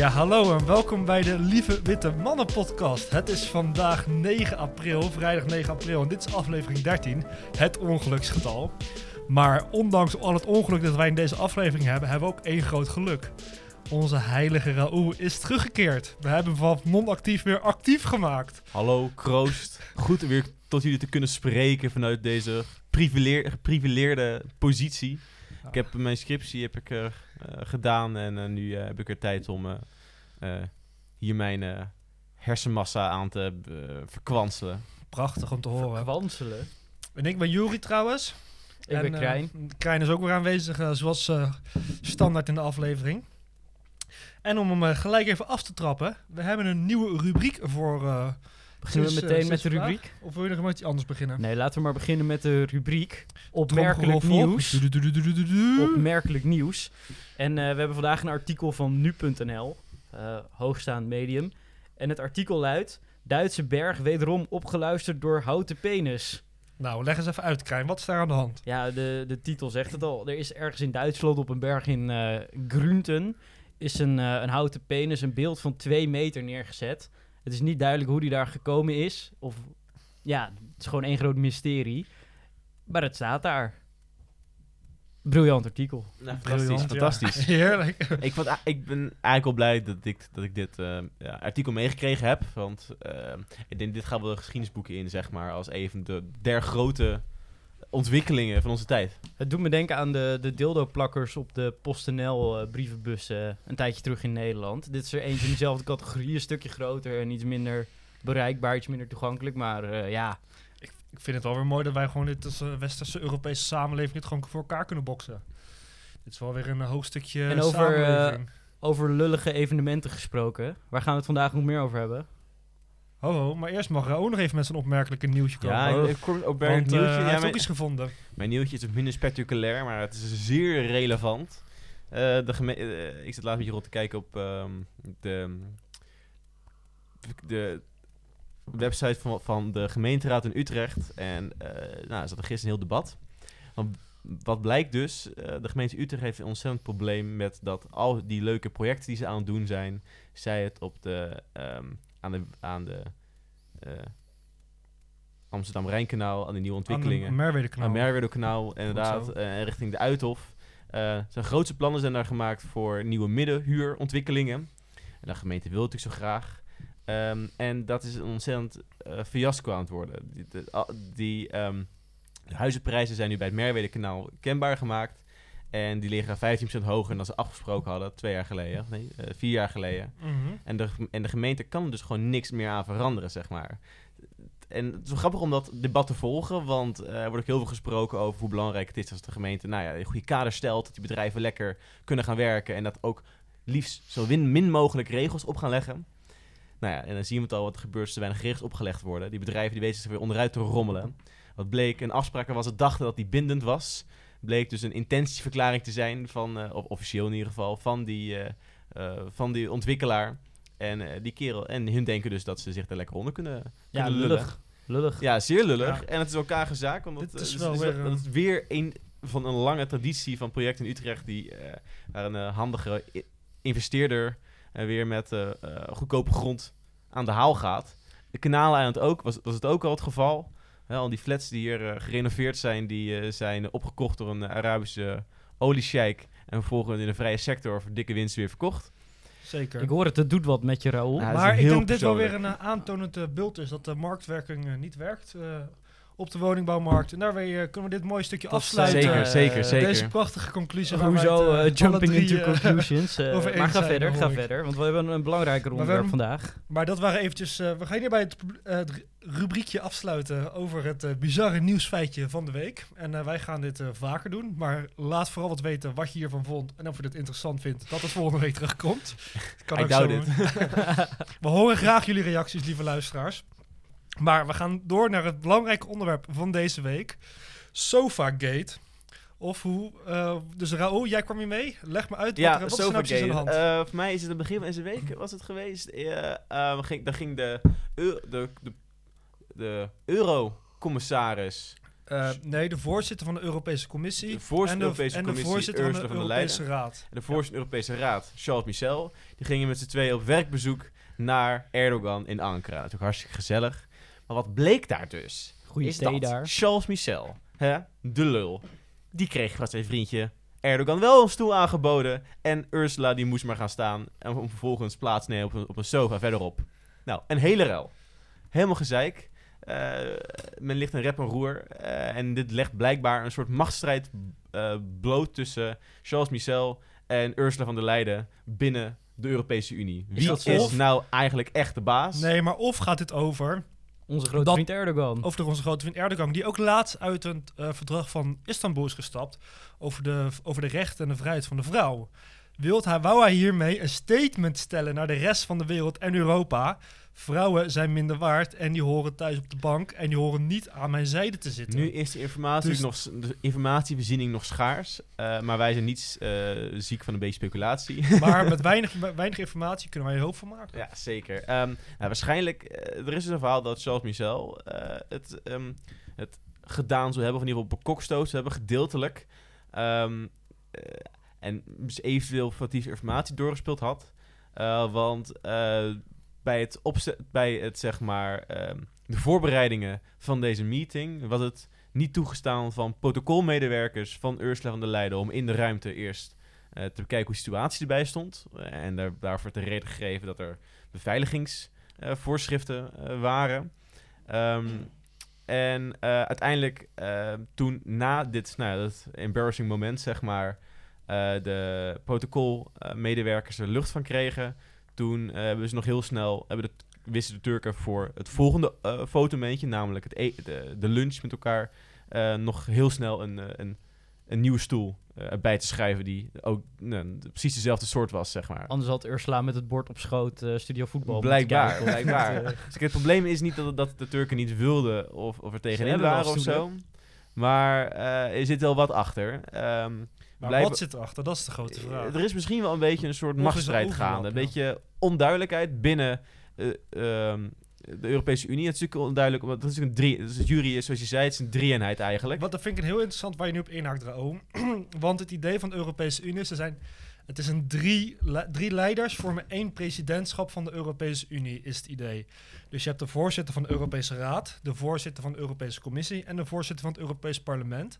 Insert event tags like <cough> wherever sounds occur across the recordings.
Ja, hallo en welkom bij de Lieve Witte Mannen podcast. Het is vandaag 9 april, vrijdag 9 april en dit is aflevering 13, het ongeluksgetal. Maar ondanks al het ongeluk dat wij in deze aflevering hebben, hebben we ook één groot geluk. Onze heilige Raoul is teruggekeerd. We hebben hem van non-actief weer actief gemaakt. Hallo, Kroost. Goed weer tot jullie te kunnen spreken vanuit deze privileer- geprivileerde positie. Ik heb mijn scriptie heb ik, eh, gedaan en eh, nu heb ik er tijd om hier mijn eh, hersenmassa aan te eh, verkwanselen. Prachtig om te horen. Kwanselen. En ik ben Juri trouwens. Ik En, ben eh, Krijn. Krijn is ook weer aanwezig, eh, zoals eh, standaard in de aflevering. En om hem eh, gelijk even af te trappen, we hebben een nieuwe rubriek voor. eh, Beginnen we eh, meteen met de vandaag. rubriek? Of wil je nog met iets anders beginnen? Nee, laten we maar beginnen met de rubriek. Opmerkelijk nieuws. Opmerkelijk nieuws. En eh, we hebben vandaag een artikel van nu.nl, eh, hoogstaand medium. En het artikel luidt... Duitse berg wederom opgeluisterd door houten penis. Nou, leg eens even uit, Krijn. Wat is daar aan de hand? Ja, de, de titel zegt het al. Er is ergens in Duitsland op een berg in eh Grunten... is een, eh, een houten penis, een beeld van twee meter neergezet. Het is niet duidelijk hoe die daar gekomen is. Of ja, het is gewoon één groot mysterie. Maar het staat daar. Briljant artikel. Nou, Briljant, fantastisch, ja. fantastisch. <laughs> Heerlijk. ik, vond, ik ben eigenlijk wel blij dat ik, dat ik dit eh, ja, artikel meegekregen heb. Want eh, ik denk, dit gaat wel de geschiedenisboeken in, zeg maar, als een de der grote ontwikkelingen van onze tijd. Het doet me denken aan de, de dildo-plakkers op de PostNL eh, brievenbussen een tijdje terug in Nederland. Dit is er eentje in dezelfde categorie, een stukje groter en iets minder bereikbaar, iets minder toegankelijk. Maar eh, ja, Ik vind het wel weer mooi dat wij gewoon dit als eh, westerse Europese samenleving het gewoon voor elkaar kunnen boksen. Dit is wel weer een eh, hoofdstukje En over, eh, over lullige evenementen gesproken. Waar gaan we het vandaag nog meer over hebben? Ho, ho, maar eerst mag Raoul nog even met zijn opmerkelijke nieuwtje komen. Ja, Oh. ik kom ook bij Want eh, nieuwtje. hij ja, heeft mijn, ook iets gevonden. mijn nieuwtje is minder spectaculair, maar het is zeer relevant. Eh, de geme- ik zit laatst een beetje rond te kijken op ehm, de, de website van, van de gemeenteraad in Utrecht. En eh nou, er zat er gisteren een heel debat. Want wat blijkt dus, eh, de gemeente Utrecht heeft een ontzettend probleem met dat al die leuke projecten die ze aan het doen zijn, zij het op de, ehm, aan de, aan de eh, Amsterdam-Rijnkanaal, aan de nieuwe ontwikkelingen. Aan de Merwede-kanaal. Aan Merwede-kanaal, inderdaad, richting de Uithof. Eh, zijn grootste plannen zijn daar gemaakt voor nieuwe middenhuurontwikkelingen. En de gemeente wil het natuurlijk zo graag. Ehm, en dat is een ontzettend eh, fiasco aan het worden. Die, de, die, ehm, de huizenprijzen zijn nu bij het Merwede-kanaal kenbaar gemaakt. En die liggen 15% hoger dan ze afgesproken hadden, twee jaar geleden. Nee, eh, vier jaar geleden. Mhm. En de, en de gemeente kan er dus gewoon niks meer aan veranderen, zeg maar. En het is wel grappig om dat debat te volgen, want eh, er wordt ook heel veel gesproken over hoe belangrijk het is als de gemeente nou ja, een goede kader stelt, dat die bedrijven lekker kunnen gaan werken en dat ook liefst zo min, min mogelijk regels op gaan leggen. Nou ja, en dan zien we het al wat er gebeurt er weinig regels opgelegd worden. Die bedrijven die weten zich weer onderuit te rommelen. Wat bleek, een afspraak was het dachten dat die bindend was. Bleek dus een intentieverklaring te zijn van, eh, of officieel in ieder geval, van die, eh, eh, van die ontwikkelaar. En die kerel. En hun denken dus dat ze zich er lekker onder kunnen, Ja, kunnen lullig. Lullig. Ja, zeer lullig. Ja. En het is elkaar gezaak. Want het, is wel weer, dat is weer een van een lange traditie van projecten in Utrecht. Die, waar een handige investeerder eh, weer met eh, eh, goedkope grond aan de haal gaat. De Kanaaleiland ook, was, was het ook al het geval. Hè, al die flats die hier eh, gerenoveerd zijn, die eh, zijn opgekocht door een Arabische oliesjeik. En vervolgens in de vrije sector voor dikke winst weer verkocht. Zeker. Ik hoor het, het doet wat met je Raoul. Ja, maar ik denk dat dit wel weer een aantonend beeld is dat de marktwerking niet werkt eh, op de woningbouwmarkt. En daarmee eh, kunnen we dit mooie stukje Dat is, afsluiten. Zeker, eh, zeker, zeker. Deze prachtige conclusie. Hoezo eh, jumping drie, into conclusions? <laughs> over maar ga verder, ga verder. Want we hebben een belangrijker we onderwerp vandaag. Maar dat waren eventjes... we gaan hier bij het, eh, het rubriekje afsluiten over het bizarre nieuwsfeitje van de week. En wij gaan dit eh, vaker doen. Maar laat vooral wat weten wat je hiervan vond. En of je dit interessant vindt, dat het volgende week terugkomt. <laughs> Kan Ik ook doubt zo- it. <laughs> We horen graag jullie reacties, lieve luisteraars. Maar we gaan door naar het belangrijke onderwerp van deze week. Sofagate. Of hoe... eh, dus Raoul, jij kwam hier mee. Leg me uit, wat, Ja, er, wat is nou precies aan de hand? Eh, voor mij is het het begin van deze week, was het geweest. Eh eh, ging, dan ging de, de, de, de eurocommissaris Eh, nee, de voorzitter van de Europese Commissie. De voorzitter en de, van de Europese en de Commissie, voorzitter van de Europese Raad. En de voorzitter van de Europese Raad, Charles Michel, die gingen met z'n tweeën op werkbezoek naar Erdogan in Ankara. Natuurlijk hartstikke gezellig. Maar wat bleek daar dus? Goeie is thee dat daar. Charles Michel, hè, de lul, die kreeg van zijn vriendje Erdogan wel een stoel aangeboden. En Ursula die moest maar gaan staan en om vervolgens plaats nemen op een, op een sofa verderop. Nou, een hele ruil. Helemaal gezeik. Eh, men ligt een rep en roer. eh, en dit legt blijkbaar een soort machtsstrijd eh, bloot tussen Charles Michel en Ursula van der Leyen binnen de Europese Unie. Wie is, nou eigenlijk echt de baas? Nee, maar of gaat dit over, Onze grote Dat- vriend Erdogan. over onze grote vriend Erdogan, die ook laatst uit een eh, verdrag van Istanbul is gestapt over de, over de rechten en de vrijheid van de vrouw. Wilt hij, wou hij hiermee een statement stellen naar de rest van de wereld en Europa? Vrouwen zijn minder waard en die horen thuis op de bank en die horen niet aan mijn zijde te zitten. Nu is de, informatie Dus- nog, de informatievoorziening nog schaars. eh, maar wij zijn niet eh, ziek van een beetje speculatie. <laughs> Maar met <laughs> weinig, weinig informatie kunnen wij er hoop van maken. ja, zeker. Ehm, nou, waarschijnlijk, eh, er is dus een verhaal dat Charles Michel het, ehm, het gedaan zou hebben, of in ieder geval bekokstoot zou hebben, gedeeltelijk. Ehm, eh, en dus eventueel foutieve informatie doorgespeeld had. Eh, want eh, bij het, bij het, zeg maar, ehm, de voorbereidingen van deze meeting was het niet toegestaan van protocolmedewerkers van Ursula van der Leyen om in de ruimte eerst eh, te bekijken hoe de situatie erbij stond. En daar, daarvoor te reden gegeven dat er beveiligingsvoorschriften waren. Ehm, en uiteindelijk, toen na dit, nou, dat embarrassing moment, zeg maar, de protocolmedewerkers er lucht van kregen, toen eh, hebben ze nog heel snel, hebben de, wisten de Turken voor het volgende eh fotomomentje, namelijk het e- de, de lunch met elkaar, eh, nog heel snel een, eh, een, een nieuwe stoel eh, erbij te schrijven die ook nou, precies dezelfde soort was, zeg maar. Anders had Ursula met het bord op schoot eh, studio voetbal. Blijkbaar, kijken blijkbaar. <laughs> het, eh, Dus het probleem is niet dat, dat de Turken niet wilden of, of er tegenin waren of zo. Maar eh, er zit wel wat achter. Ehm, Maar blijven- wat zit erachter? Dat is de grote vraag. er is misschien wel een beetje een soort machtsstrijd gaande. Een beetje onduidelijkheid binnen eh, ehm, de Europese Unie. Het is natuurlijk onduidelijk, omdat het is een drie. Jury is, zoals je zei, het is een drie-eenheid eigenlijk. Wat dat vind ik heel interessant waar je nu op inhaakt, Raoom. <clears throat> Want het idee van de Europese Unie is, er zijn, het is een drie, le- drie leiders vormen één presidentschap van de Europese Unie, is het idee. Dus je hebt de voorzitter van de Europese Raad, de voorzitter van de Europese Commissie en de voorzitter van het Europees Parlement.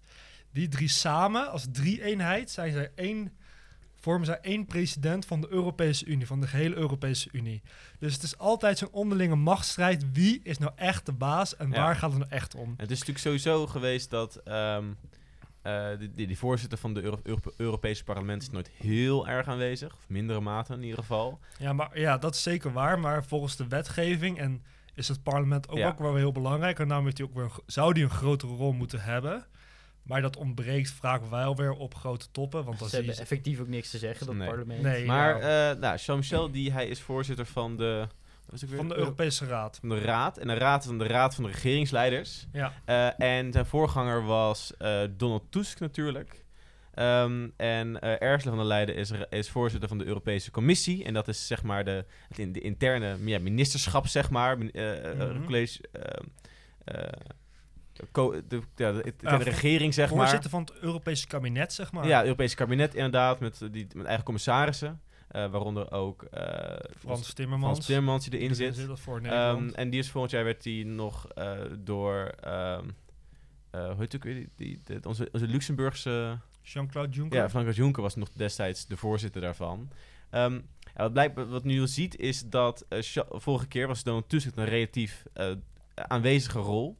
Die drie samen, als drie-eenheid, zijn zij één, vormen zij één president van de Europese Unie, van de gehele Europese Unie. Dus het is altijd zo'n onderlinge machtsstrijd. Wie is nou echt de baas en Ja. waar gaat het nou echt om? Het is natuurlijk sowieso geweest dat eh, die, die, voorzitter van de Euro- Euro- Europese parlement is nooit heel erg aanwezig. Of mindere mate in ieder geval. Ja, maar ja, dat is zeker waar. Maar volgens de wetgeving en is het parlement ook, Ja. ook wel heel belangrijk. En daarom heeft hij ook weer, zou die een grotere rol moeten hebben. Maar dat ontbreekt vaak wel weer op grote toppen. Want dan Ze hebben effectief ook niks te zeggen, dat Nee. parlement. Nee, Maar ja, eh nou, Jean-Michel, die, hij is voorzitter van de... van de? Europese Raad. van de Raad. En de Raad is dan de Raad van de regeringsleiders. Ja, Eh, en zijn voorganger was eh, Donald Tusk natuurlijk. Ehm, en eh Ursula van der Leyen is, is voorzitter van de Europese Commissie. En dat is zeg maar de, het in- de interne ja, ministerschap, zeg maar. Mhm. college, ehm, eh, de, de, de regering, zeg maar. voorzitter van het Europese kabinet, zeg maar. Ja, het Europese kabinet inderdaad, met, die, met eigen commissarissen. eh, waaronder ook eh, Frans Timmermans. Frans Timmermans die erin zit. voor Ehm, en die is volgend jaar werd die nog eh, door ehm eh, hoe heet het? Die, die, onze, onze Luxemburgse Jean-Claude Juncker. ja, Frank Juncker was nog destijds de voorzitter daarvan. Ehm, ja, wat, blijkt, wat nu ziet is dat vorige keer was Donald Tusk een relatief aanwezige rol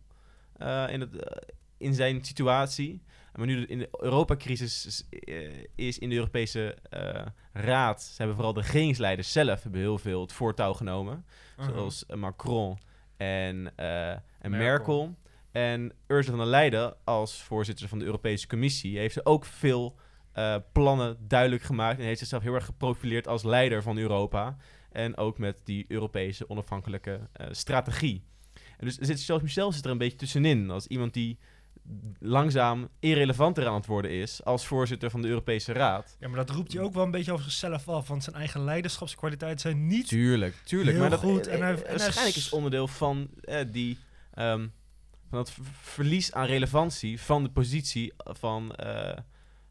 in, het, eh, in zijn situatie. Maar nu in de Europacrisis is, eh, is in de Europese eh, Raad, ze hebben vooral de regeringsleiders zelf hebben heel veel het voortouw genomen Uh-huh. zoals eh, Macron en, eh, en Merkel. Merkel. En Ursula van der Leyen als voorzitter van de Europese Commissie heeft ze ook veel eh, plannen duidelijk gemaakt en heeft zichzelf heel erg geprofileerd als leider van Europa en ook met die Europese onafhankelijke eh, strategie. En dus zit Charles Michel zit er een beetje tussenin als iemand die langzaam irrelevanter aan het worden is als voorzitter van de Europese Raad. Ja, maar dat roept hij ook wel een beetje over zichzelf af. Want zijn eigen leiderschapskwaliteiten zijn niet... Tuurlijk, tuurlijk. Heel maar dat, goed. En hij- en hij waarschijnlijk is- onderdeel van eh, die, ehm, van dat ver- verlies aan relevantie van de positie van eh,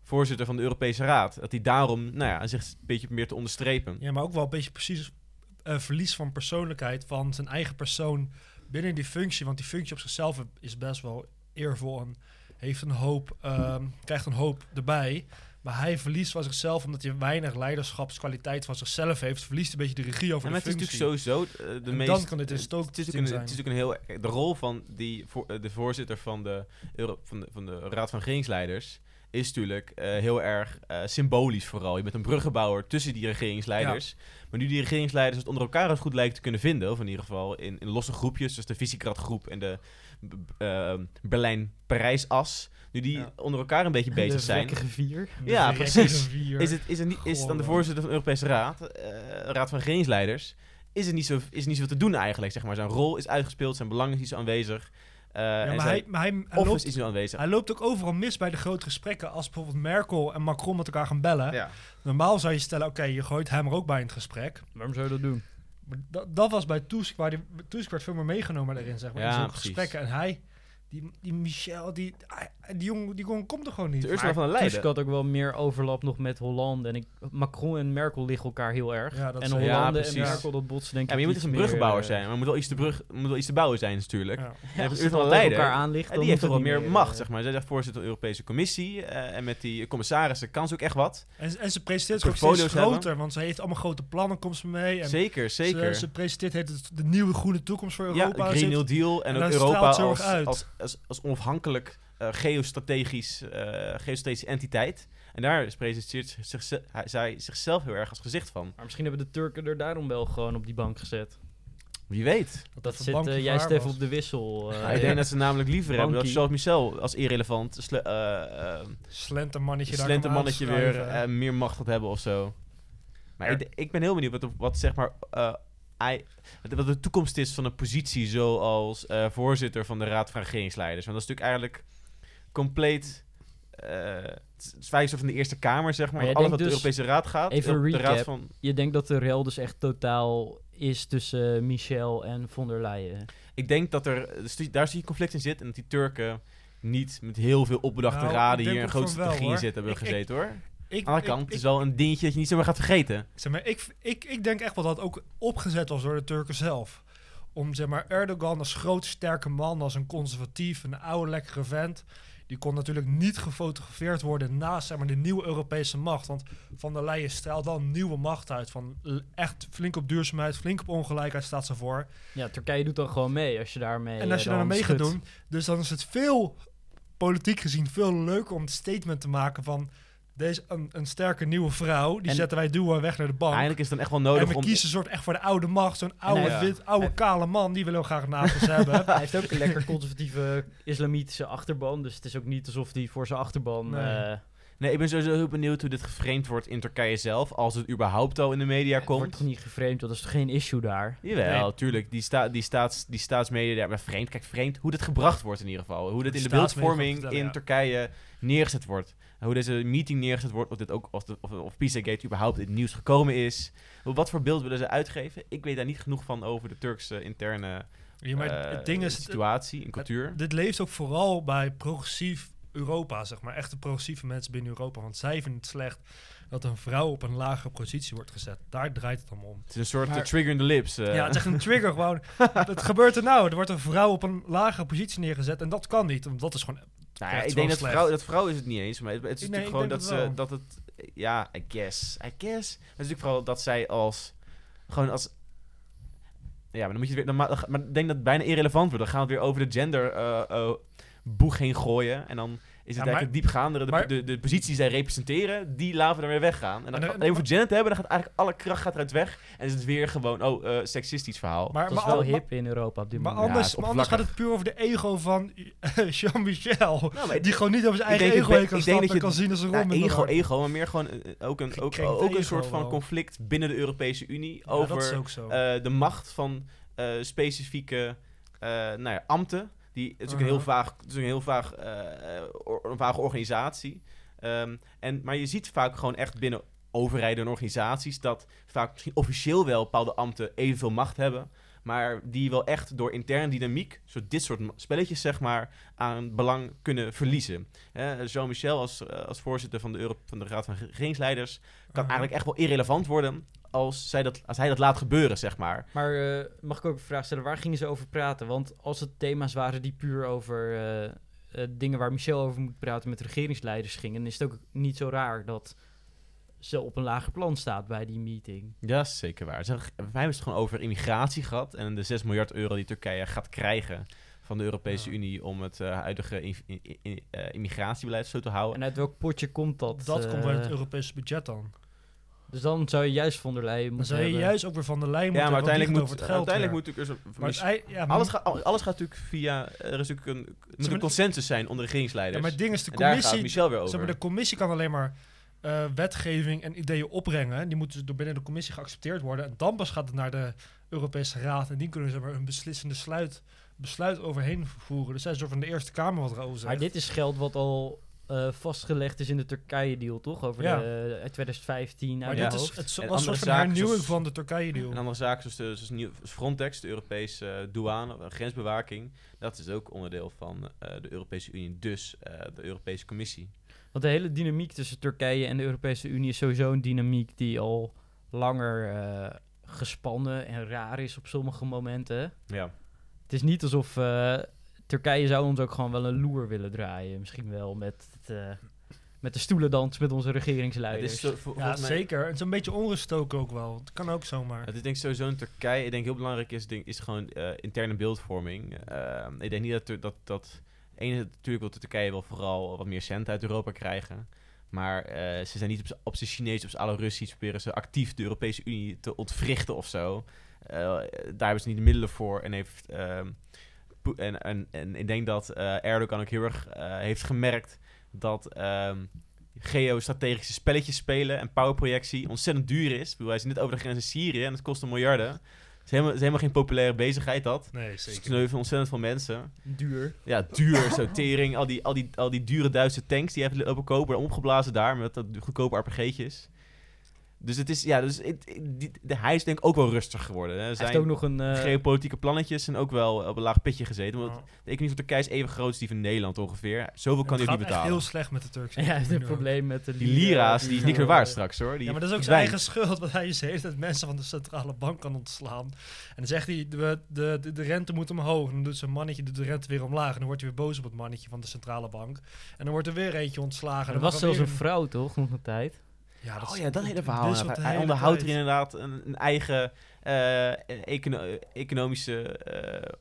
voorzitter van de Europese Raad. Dat hij daarom, nou ja, zich een beetje meer te onderstrepen. Ja, maar ook wel een beetje precies eh, verlies van persoonlijkheid van zijn eigen persoon binnen die functie. Want die functie op zichzelf is best wel eervol en heeft een hoop, ehm, krijgt een hoop erbij. Maar hij verliest van zichzelf omdat hij weinig leiderschapskwaliteit van zichzelf heeft. Verliest een beetje de regie over Ja, maar de het is functie. natuurlijk sowieso eh, de En meest... dan kan dit een het is een, zijn. het is natuurlijk een heel... De rol van die, voor, eh, de voorzitter van de, Euro, van, de, van de Raad van Regeringsleiders is natuurlijk eh, heel erg eh, symbolisch vooral. Je bent een bruggenbouwer tussen die regeringsleiders. Maar nu die regeringsleiders het onder elkaar goed lijken te kunnen vinden, of in ieder geval in, in losse groepjes, zoals de Visegrad groep en de b- b- eh, Berlijn-Parijs-as, nu die Ja. onder elkaar een beetje bezig de zijn, vier. De Ja, precies. vier. is het, is, het niet, is het dan de voorzitter van de Europese Raad, eh, Raad van Regeringsleiders, is er niet zo, is er niet zo te doen eigenlijk, zeg maar. Zijn rol is uitgespeeld, zijn belang is niet zo aanwezig. Eh, ja, maar zijn hij, maar hij, hij, office loopt, is aanwezig. hij loopt ook overal mis bij de grote gesprekken. Als bijvoorbeeld Merkel en Macron met elkaar gaan bellen. Ja. Normaal zou je stellen, oké, je gooit hem er ook bij in het gesprek. Waarom zou je dat doen? Maar dat, dat was bij Tusk, waar die, Tusk werd veel meer meegenomen daarin, zeg maar, Ja, in zo'n precies. gesprekken. En hij, die, die Michel, die, hij- die jongen, die jongen komt er gewoon niet. De Ursula van der Tusk had ook wel meer overlap nog met Hollande. En ik, Macron en Merkel liggen elkaar heel erg. Ja, dat en is- Ja, Hollande en. Merkel, dat botsen denk Ja, ik maar je moet dus een bruggenbouwer meer, eh, zijn. Maar moet wel iets te, brug, moet wel iets te bouwen zijn natuurlijk. Ja. En Ja, als Ursula van der Leyen, elkaar aan ligt, Ja, dan die heeft toch wel meer macht, eh, zeg maar. Zij is voorzitter van de Europese Commissie. eh, en met die commissarissen kan ze ook echt wat. En, en ze presenteert zich ook steeds hebben. groter, want ze heeft allemaal grote plannen, komt ze mee. En zeker, zeker. Ze, ze presenteert heet het de nieuwe groene toekomst voor ja, Europa. Green Zit- New Deal en, en ook Europa als, als, als, onafhankelijk geostrategisch, eh, geostrategische entiteit. En daar presenteert zich, zij zichzelf heel erg als gezicht van. Maar misschien hebben de Turken er daarom wel gewoon op die bank gezet. Wie weet. Dat het zit eh, was. op de wissel. eh, Ja, ik denk dat ze namelijk liever hebben dat. Charles Michel als irrelevant sle- eh, eh, Slentermannetje weer eh, meer macht gaat hebben of zo. Maar ik, ik ben heel benieuwd wat, wat zeg maar eh, wat- de toekomst is van een positie zoals eh, voorzitter van de Raad van Regeringsleiders. Want dat is natuurlijk eigenlijk compleet. eh, het is van de Eerste Kamer, zeg maar. Maar alles wat de dus- Europese Raad gaat. even de recap. Raad van, Je denkt dat de rel dus echt totaal is tussen Michel en von der Leyen. ik denk dat er dus daar zie je conflict in zit en dat die Turken niet met heel veel opbedachte Nou, raden hier een grote wel, strategie in zitten hebben Ik- ik- gezeten hoor. Ik, Aan de kant, het is wel een dingetje dat je niet zomaar gaat vergeten. Zeg maar, ik, ik, ik denk echt wel dat het ook opgezet was door de Turken zelf. Om zeg maar, Erdogan als groot, sterke man, als een conservatief, een oude, lekkere vent. Die kon natuurlijk niet gefotografeerd worden naast zeg maar, de nieuwe Europese macht. Want Van der Leyen straalt wel een nieuwe macht uit. Van echt flink op duurzaamheid, flink op ongelijkheid staat ze voor. Ja, Turkije doet dan gewoon mee als je daarmee. en als eh, je daar mee gaat doen, dus dan is het veel, politiek gezien, veel leuker om het statement te maken van... Deze, een, een sterke nieuwe vrouw, die En- zetten wij duwen weg naar de bank. Eigenlijk is het dan echt wel En nodig we om... kiezen soort echt voor de oude macht. Zo'n oude, ja. wit, oude En- kale man. Die willen we graag naast ons hebben. <laughs> Hij heeft ook een lekker conservatieve islamitische achterban. Dus het is ook niet alsof hij voor zijn achterban. Nee. eh, Nee, ik ben sowieso heel benieuwd hoe dit geframed wordt in Turkije zelf. Als het überhaupt al in de media het wordt komt. toch niet geframed, dat is toch geen issue daar? Jawel, Nee. tuurlijk. Die, sta, die, staats, die staatsmedia, ja, maar vreemd. Kijk, vreemd hoe dit gebracht wordt in ieder geval. Hoe dit in de beeldvorming in ja. Turkije neergezet wordt. En hoe deze meeting neergezet wordt. Of, dit ook, of, de, of, of Pizzagate überhaupt in het nieuws gekomen is. Wat voor beeld willen ze uitgeven? Ik weet daar niet genoeg van over de Turkse interne Ja, maar eh, het ding is... het- situatie en cultuur. dit leeft ook vooral bij progressief Europa, zeg maar. Echte progressieve mensen binnen Europa. Want zij vinden het slecht dat een vrouw op een lagere positie wordt gezet. Daar draait het allemaal om. het is een soort maar- eh, trigger in the lips. eh. Ja, het is echt een trigger gewoon. <laughs> Wat gebeurt er nou? Er wordt een vrouw op een lagere positie neergezet. En dat kan niet. Want dat is gewoon... Nou ja, ik denk dat slecht. vrouw, dat vrouw is het niet eens, maar het, het is Nee, natuurlijk gewoon dat ze, dat het, ja, I guess, I guess. Het is natuurlijk vooral dat zij als, gewoon als, ja, maar dan moet je weer, dan, ma- maar ik denk dat het bijna irrelevant wordt. Dan gaan we het weer over de gender eh, eh, boeg heen gooien en dan is het Ja, maar- eigenlijk het diepgaandere, de, maar- de, de positie die zij representeren, die laten we dan weer weggaan. En dan, En alleen over gender te hebben, dan gaat eigenlijk alle kracht gaat eruit weg en is het weer gewoon, oh, eh, seksistisch verhaal. Maar, dat maar, is wel al- hip in Europa op dit maar moment. Ja, anders, maar anders gaat het puur over de ego van <laughs> Jean-Michel. Nou, maar Die gewoon niet over zijn eigen ego heen kan ik denk stappen dat en je- kan zien als een de ego, ego, maar meer gewoon eh, ook een, ook, Gekrenkt ook een soort van wel. conflict binnen de Europese Unie over eh, de macht van eh, specifieke eh, nou ja, ambten. Die, het is ook een heel Uh-huh. vaag, het is ook een heel vaag, eh, eh, or- een vage organisatie. Ehm, en, maar je ziet vaak gewoon echt binnen overheden en organisaties dat vaak misschien officieel wel bepaalde ambten evenveel macht hebben. maar die wel echt door interne dynamiek, zo dit soort spelletjes zeg maar, aan belang kunnen verliezen. Jean-Michel als, eh, als voorzitter van de, Euro van de Raad van Regeringsleiders kan Aha. eigenlijk echt wel irrelevant worden als, zij dat, als hij dat laat gebeuren, zeg maar. Maar eh, mag ik ook een vraag stellen? Waar gingen ze over praten? Want als het thema's waren die puur over eh, eh, dingen waar Michel over moet praten met regeringsleiders gingen, dan is het ook niet zo raar dat ze op een lager plan staat bij die meeting. Ja, is zeker waar. Ze, wij hebben het gewoon over immigratie gehad en de 6 miljard euro die Turkije gaat krijgen van de Europese Ja. Unie om het eh, huidige in- in- in- immigratiebeleid zo te houden. En uit welk potje komt dat? Dat komt bij het Europese budget dan. Dus dan zou je juist von der Leyen Dan moeten zou je hebben. juist ook weer van de lijn moeten ja, maar uiteindelijk moet, over het geld uiteindelijk weer. moet natuurlijk... Maar ei- ja, maar- alles, gaat, alles gaat natuurlijk via... Er is natuurlijk een, moet maar- een consensus zijn onder ja, regeringsleiders. maar het ding is, de daar gaat commissie, Michel weer over. zeg maar, de commissie kan alleen maar eh, wetgeving en ideeën opbrengen. Die moeten dus door binnen de commissie geaccepteerd worden. En dan pas gaat het naar de Europese Raad. En die kunnen zeg maar, een beslissende sluit, besluit overheen voeren. Dus zij is door van de Eerste Kamer wat erover zegt. Maar dit is geld wat al eh, vastgelegd is in de Turkije-deal, toch? Over Ja. de, uit 2015 maar uit Ja. mijn dit is het was een soort van hernieuwing zoals- van de Turkije-deal. En andere zaken zoals, de, zoals Frontex, de Europese eh, douane, eh, grensbewaking. Dat is ook onderdeel van eh, de Europese Unie, dus eh, de Europese Commissie. Want de hele dynamiek tussen Turkije en de Europese Unie is sowieso een dynamiek die al langer eh, gespannen en raar is op sommige momenten. Ja. Het is niet alsof eh, Turkije zou ons ook gewoon wel een loer willen draaien. Misschien wel met, het, eh, met de stoelendans met onze Het regeringsleiders. is zo, vol- Ja, zeker. Het is een beetje onrust ook, ook wel. Het kan ook zomaar. Het is denk ik sowieso in Turkije. Ik denk heel belangrijk is, denk, is gewoon eh, interne beeldvorming. Ehm, ik denk niet dat dat, dat, ene, natuurlijk wil Turkije wel vooral wat meer cent uit Europa krijgen. Maar eh, ze zijn niet op, op zijn Chinees of z'n alle Russisch proberen ze actief de Europese Unie te ontwrichten of zo. Eh, daar hebben ze niet de middelen voor. En, heeft, ehm, en, en, en ik denk dat eh, Erdogan ook heel erg eh, heeft gemerkt dat ehm, geostrategische spelletjes spelen en powerprojectie ontzettend duur is. Ik bedoel, hij is net over de grens in Syrië en het kost een miljarden. Het is helemaal, het is helemaal geen populaire bezigheid, dat. Nee, Het zeker. sneuven ontzettend veel mensen. Duur. Ja, duur, zo tering. Al die, al, die, al die dure Duitse tanks die heeft lopen kopen, worden opgeblazen daar met dat goedkope RPG'tjes. Dus het is, ja, dus het, het- die- de, hij is denk ik ook wel rustig geworden. Hè. Zijn heeft ook nog een... eh, geopolitieke plannetjes zijn ook wel op een laag pitje gezeten. Want Ja. de economie van Turkije is even groot als die van Nederland ongeveer. Zoveel kan het hij ook niet betalen. heel slecht met de Turkse <laughs> ja, hij heeft een economie. probleem met de Die lira, lira's, die is niks meer waard straks hoor. Die Ja, maar dat is ook zijn eigen schuld, want hij is hele tijd mensen van de centrale bank kan ontslaan. En dan zegt hij, de, de, de, de rente moet omhoog. En dan doet zijn mannetje doet de rente weer omlaag. En dan wordt hij weer boos op het mannetje van de centrale bank. En dan wordt er weer eentje ontslagen. Er was zelfs er een vrouw, toch? Nog een tijd. Ja, oh is- ja, dat hele verhaal. Hij, onderhoudt er inderdaad een, een eigen eh, econo- economische eh,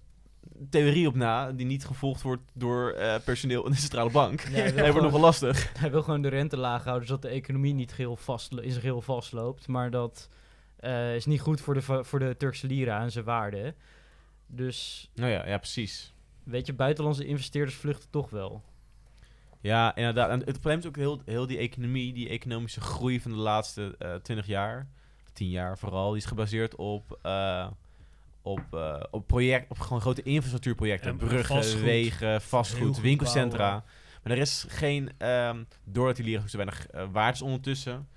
theorie op na, die niet gevolgd wordt door eh, personeel in de centrale bank. Ja, hij <laughs> dat wordt nogal lastig. <laughs> Hij wil gewoon de rente laag houden, zodat de economie niet geheel vast, in zijn geheel vastloopt. Maar dat is niet goed voor de, voor de Turkse lira en zijn waarde. Dus, Nou ja, ja, precies. weet je, buitenlandse investeerders vluchten toch wel. Ja, inderdaad. En het probleem is ook heel, heel die economie, die economische groei van de laatste eh 20 jaar, 10 jaar vooral, die is gebaseerd op, eh, op, eh, op, project, op gewoon grote infrastructuurprojecten. En Bruggen, vastgoed. wegen, vastgoed, goed winkelcentra. bouwen. Maar er is geen, ehm, doordat die lira zo weinig waard is ondertussen.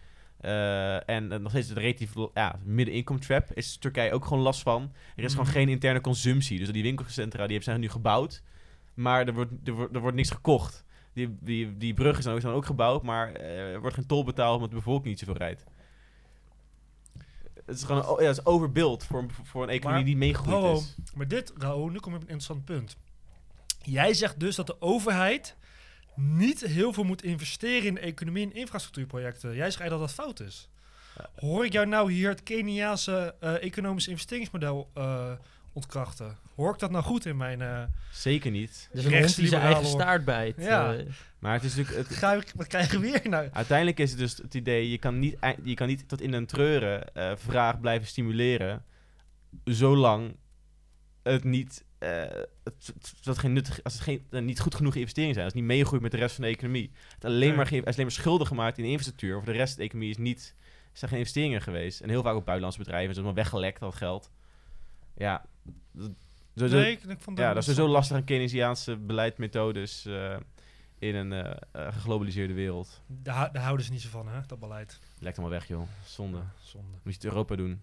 en nog steeds de relatief ja, middeninkom trap is Turkije ook gewoon last van. Er is Mhm. gewoon geen interne consumptie. Dus die winkelcentra die zijn nu gebouwd. Maar er wordt, er wordt, er wordt niks gekocht. Die, die, die bruggen zijn ook, zijn ook gebouwd, maar eh, er wordt geen tol betaald omdat de bevolking niet zoveel rijdt. Het is gewoon oh, ja, het is overbeeld voor, een- voor een economie Maar- die meegegroeid is. Maar dit, Raoul, nu kom je op een interessant punt. Jij zegt dus dat de overheid niet heel veel moet investeren in de economie en infrastructuurprojecten. Jij zegt dat dat fout is. Hoor ik jou nou hier het Keniaanse eh economisch investeringsmodel eh, ontkrachten? Hoor ik dat nou goed in mijn... eh Zeker niet. Dus een hond die zijn eigen staart bijt. Ja. eh. Maar het is natuurlijk... Het, ga ik, wat krijgen we weer nou? Uiteindelijk is het dus het idee, je kan niet, je kan niet tot in den treuren eh vraag blijven stimuleren, zolang het niet, eh, het, het- dat geen nuttig, als het geen, niet goed genoeg investeringen zijn, als het niet meegroeit met de rest van de economie. Het alleen Nee. maar, ge- is alleen maar schulden gemaakt in de infrastructuur, voor de rest van de economie is niet, zijn geen investeringen geweest. En heel vaak ook buitenlandse bedrijven, is allemaal weggelekt, dat geld. Ja, dat, zo- zo- Nee, ik, ik vond ja, dat is zo lastig aan Keynesiaanse beleidmethodes eh, in een eh, geglobaliseerde wereld. Daar, daar houden ze niet zo van, hè, dat beleid. Lijkt allemaal weg, joh. Zonde. Zonde. Moet je het Europa doen.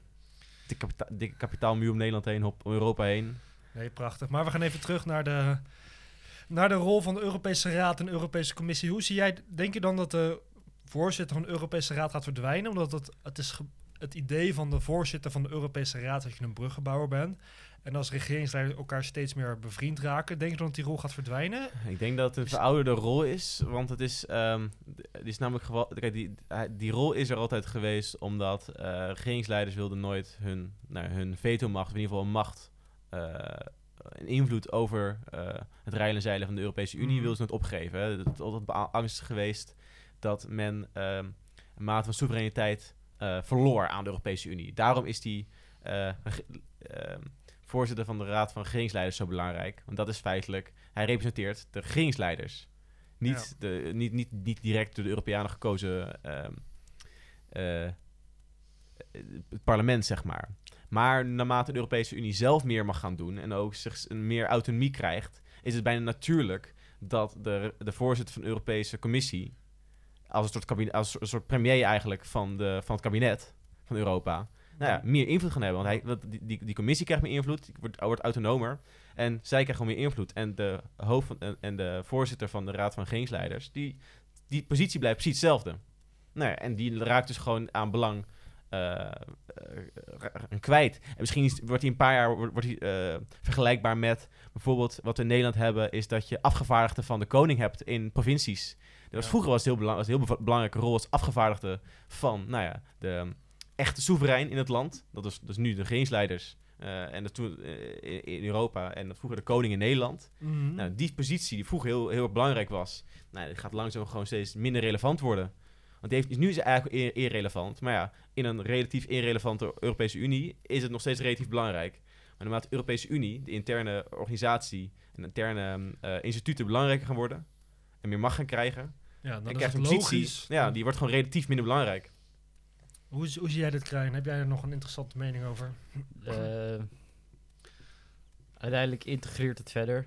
dikke, kapita dikke kapitaalmuur om Nederland heen, op om Europa heen. Nee, prachtig. Maar we gaan even terug naar de, naar de rol van de Europese Raad en de Europese Commissie. Hoe zie jij, denk je dan dat de voorzitter van de Europese Raad gaat verdwijnen? Omdat het, het is het idee van de voorzitter van de Europese Raad dat je een bruggenbouwer bent. En als regeringsleiders elkaar steeds meer bevriend raken, denk je dan dat die rol gaat verdwijnen? Ik denk dat het een Is- verouderde rol is, want het is, ehm, die is namelijk geval, kijk, die, die rol is er altijd geweest omdat eh, regeringsleiders wilden nooit hun, nou, hun vetomacht, of in ieder geval een macht, eh, een invloed over eh, het rijlen en zeilen van de Europese Unie, Mhm. wilden ze nooit opgeven. Hè. Het is altijd angst geweest dat men ehm, een mate van soevereiniteit eh, verloor aan de Europese Unie. Daarom is die eh, ehm, voorzitter van de Raad van Regeringsleiders zo belangrijk. Want dat is feitelijk, hij representeert de regeringsleiders. Niet, de, niet, niet, niet direct door de Europeanen gekozen ehm, eh, het parlement, zeg maar. Maar naarmate de Europese Unie zelf meer mag gaan doen en ook zich meer autonomie krijgt, is het bijna natuurlijk dat de, de voorzitter van de Europese Commissie, als een soort, kabinet, als een soort premier eigenlijk van, de, van het kabinet van Europa, nou ja, meer invloed gaan hebben. Want, hij, die, die, die commissie krijgt meer invloed, die wordt, wordt autonomer. En zij krijgen gewoon meer invloed. En de hoofd van, en, en de voorzitter van de Raad van Regeringsleiders, die, die positie blijft precies hetzelfde. Nou ja, en die raakt dus gewoon aan belang ra- kwijt. En misschien is, wordt hij een paar jaar wordt, wordt hij, eh, vergelijkbaar met bijvoorbeeld wat we in Nederland hebben, is dat je afgevaardigden van de koning hebt in provincies. Dat was, Ja. Vroeger was het heel, belang, was een heel belangrijke rol als afgevaardigde van nou ja, de um, echte soeverein in het land. Dat is dus nu de regeringsleiders. eh, en dat toen eh, in, Europa en dat vroeger de koning in Nederland. Mhm. Nou, die positie die vroeger heel, heel belangrijk was, nou, gaat langzaam gewoon steeds minder relevant worden. Want die heeft, is nu is het eigenlijk ir- irrelevant. Maar ja, in een relatief irrelevante Europese Unie is het nog steeds relatief belangrijk. Maar naarmate de Europese Unie, de interne organisatie en interne eh, instituten belangrijker gaan worden en meer macht gaan krijgen, ja, dan krijgt een positie, logisch. ja, die wordt gewoon relatief minder belangrijk. Hoe, hoe zie jij dit, Krijn? Heb jij er nog een interessante mening over? Eh, uiteindelijk integreert het verder.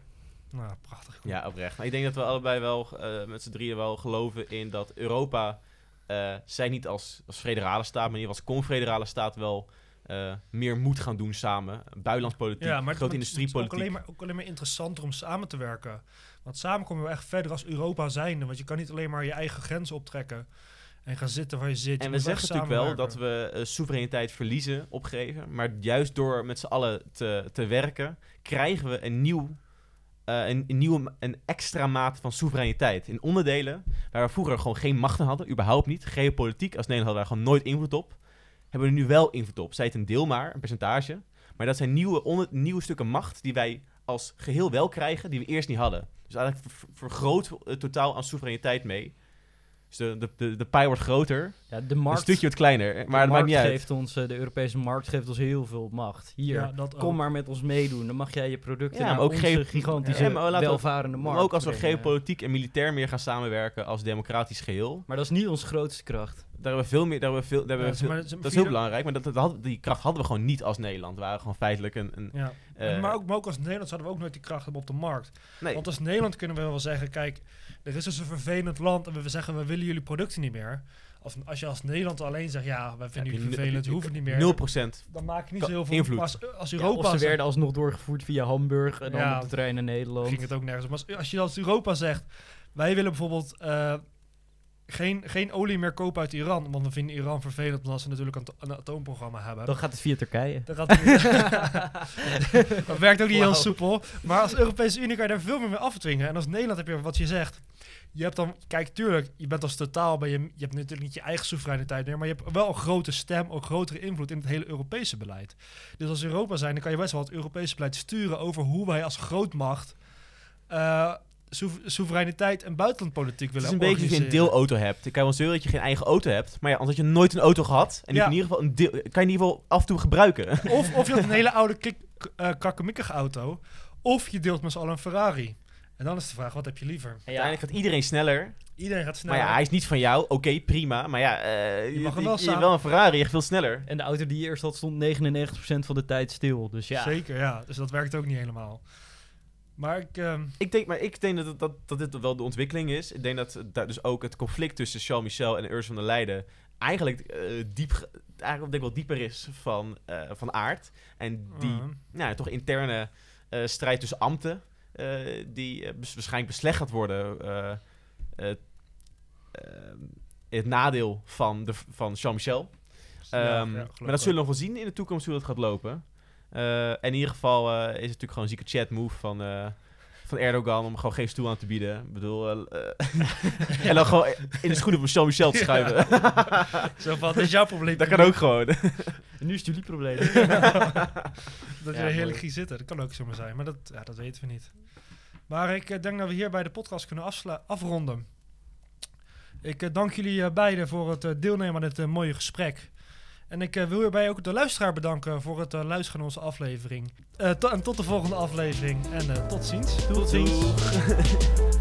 Nou, prachtig. Ja, oprecht. Maar ik denk dat we allebei wel eh, met z'n drieën wel geloven in dat Europa, eh zij niet als, als federale staat, maar in ieder geval als confederale staat wel eh, meer moet gaan doen samen. Buitenlandspolitiek, Ja, maar grote het, het is ook industriepolitiek. alleen, maar, ook alleen maar interessanter om samen te werken. Want samen kom je wel echt verder als Europa zijnde. Want je kan niet alleen maar je eigen grenzen optrekken en gaan zitten waar je zit. Je En we zeggen natuurlijk wel dat we eh, soevereiniteit verliezen, opgeven. Maar juist door met z'n allen te, te werken, krijgen we een nieuw... eh, een, een nieuwe, een extra mate van soevereiniteit. In onderdelen waar we vroeger gewoon geen macht aan hadden, überhaupt niet. Geopolitiek, als Nederland hadden we daar gewoon nooit invloed op. Hebben we er nu wel invloed op. Zij het een deel maar, een percentage. Maar dat zijn nieuwe, nieuwe stukken macht die wij als geheel wel krijgen, die we eerst niet hadden. Dus eigenlijk ver- ver- vergroot het totaal aan soevereiniteit mee. Dus de, de, de, de pij wordt groter, Ja, de markt, een stukje wat kleiner, maar de dat maakt markt niet uit. geeft ons, eh, de Europese markt geeft ons heel veel macht. Hier, Ja, dat kom ook. maar met ons meedoen. Dan mag jij je producten Ja, naar maar ook onze gigantische, Ja, welvarende markt ook als we brengen. geopolitiek en militair meer gaan samenwerken als democratisch geheel. Maar dat is niet onze grootste kracht. Daar hebben we veel meer. Daar hebben we veel, daar hebben Ja, we veel- dat is heel belangrijk, maar dat, dat had- die kracht hadden we gewoon niet als Nederland. We waren gewoon feitelijk een. een Ja. eh, maar, ook, maar ook als Nederland zouden we ook nooit die kracht hebben op de markt. nee, Want als Nederland kunnen we wel zeggen, kijk, er is dus een vervelend land en we zeggen, we willen jullie producten niet meer. Als, als je als Nederland alleen zegt, ja, wij vinden jullie je vervelend, het niet meer. 0%. Dan maak je niet zo heel veel invloed. Maar Als, als Ja, Europa of ze werden alsnog doorgevoerd via Hamburg en dan Ja, op de trein naar Nederland. ging het ook nergens. Maar als, als je als Europa zegt, wij willen bijvoorbeeld eh, geen, geen olie meer kopen uit Iran, want we vinden Iran vervelend omdat ze natuurlijk een, to- een atoomprogramma hebben. Dan gaat het via Turkije. Dan gaat het- <laughs> dat werkt ook niet heel soepel. Maar als Europese Unie kan je daar veel meer mee afdwingen. En als Nederland heb je wat je zegt. Je hebt dan, kijk, tuurlijk, je bent als totaal, ben je, je hebt natuurlijk niet je eigen soevereiniteit meer, maar je hebt wel een grote stem, ook grotere invloed in het hele Europese beleid. Dus als Europa zijn, dan kan je best wel het Europese beleid sturen over hoe wij als grootmacht eh soevereiniteit en buitenlandpolitiek Het willen is een beetje als je een deelauto hebt. Ik kan wel zeuren dat je geen eigen auto hebt. Maar ja, anders had je nooit een auto gehad. En Ja. in ieder geval een deel, kan je in ieder geval af en toe gebruiken. <laughs> Of, of je hebt een <laughs> hele oude kik, eh krakkemikkige auto, of je deelt met z'n allen een Ferrari. En dan is de vraag, wat heb je liever? Uiteindelijk gaat iedereen sneller. Iedereen gaat sneller. Maar ja, hij is niet van jou. Oké, prima. Maar ja, eh, Je mag wel je, je, samen- wel een Ferrari. Je gaat veel sneller. En de auto die je eerst had stond 99% van de tijd stil. Dus ja, Zeker, ja. Dus dat werkt ook niet helemaal. Maar ik... ehm, Ik denk, maar ik denk dat, dat, dat dit wel de ontwikkeling is. Ik denk dat daar dus ook het conflict tussen Charles Michel en Ursula von der Leyen eigenlijk eh, diep, ge- eigenlijk denk ik wel dieper is van, eh, van aard. En die Mhm. nou, toch interne eh, strijd tussen ambten, die waarschijnlijk beslecht gaat worden. het nadeel van, de, van Jean-Michel. Ja, ja, Ehm, maar dat zullen we nog wel zien in de toekomst hoe dat gaat lopen. Eh, en in ieder geval eh, is het natuurlijk gewoon een zieke chat move van, eh, van Erdogan om gewoon geen stoel aan te bieden. Ik bedoel, <laughs> en dan gewoon in de schoenen van Jean-Michel te Ja. schuiven. <laughs> Zo van, dit is jouw probleem. dat kan ook gewoon. En <laughs> nu is het jullie probleem. dat je Ja, er heerlijk ging zitten. Dat kan ook zomaar zijn, maar dat, ja, dat weten we niet. Maar ik denk dat we hierbij de podcast kunnen afronden. Ik dank jullie eh, beiden voor het deelnemen aan dit mooie gesprek. En ik eh, wil hierbij ook de luisteraar bedanken voor het eh, luisteren naar onze aflevering. Eh, to- en tot de volgende aflevering. En tot ziens. Tot ziens. <laughs>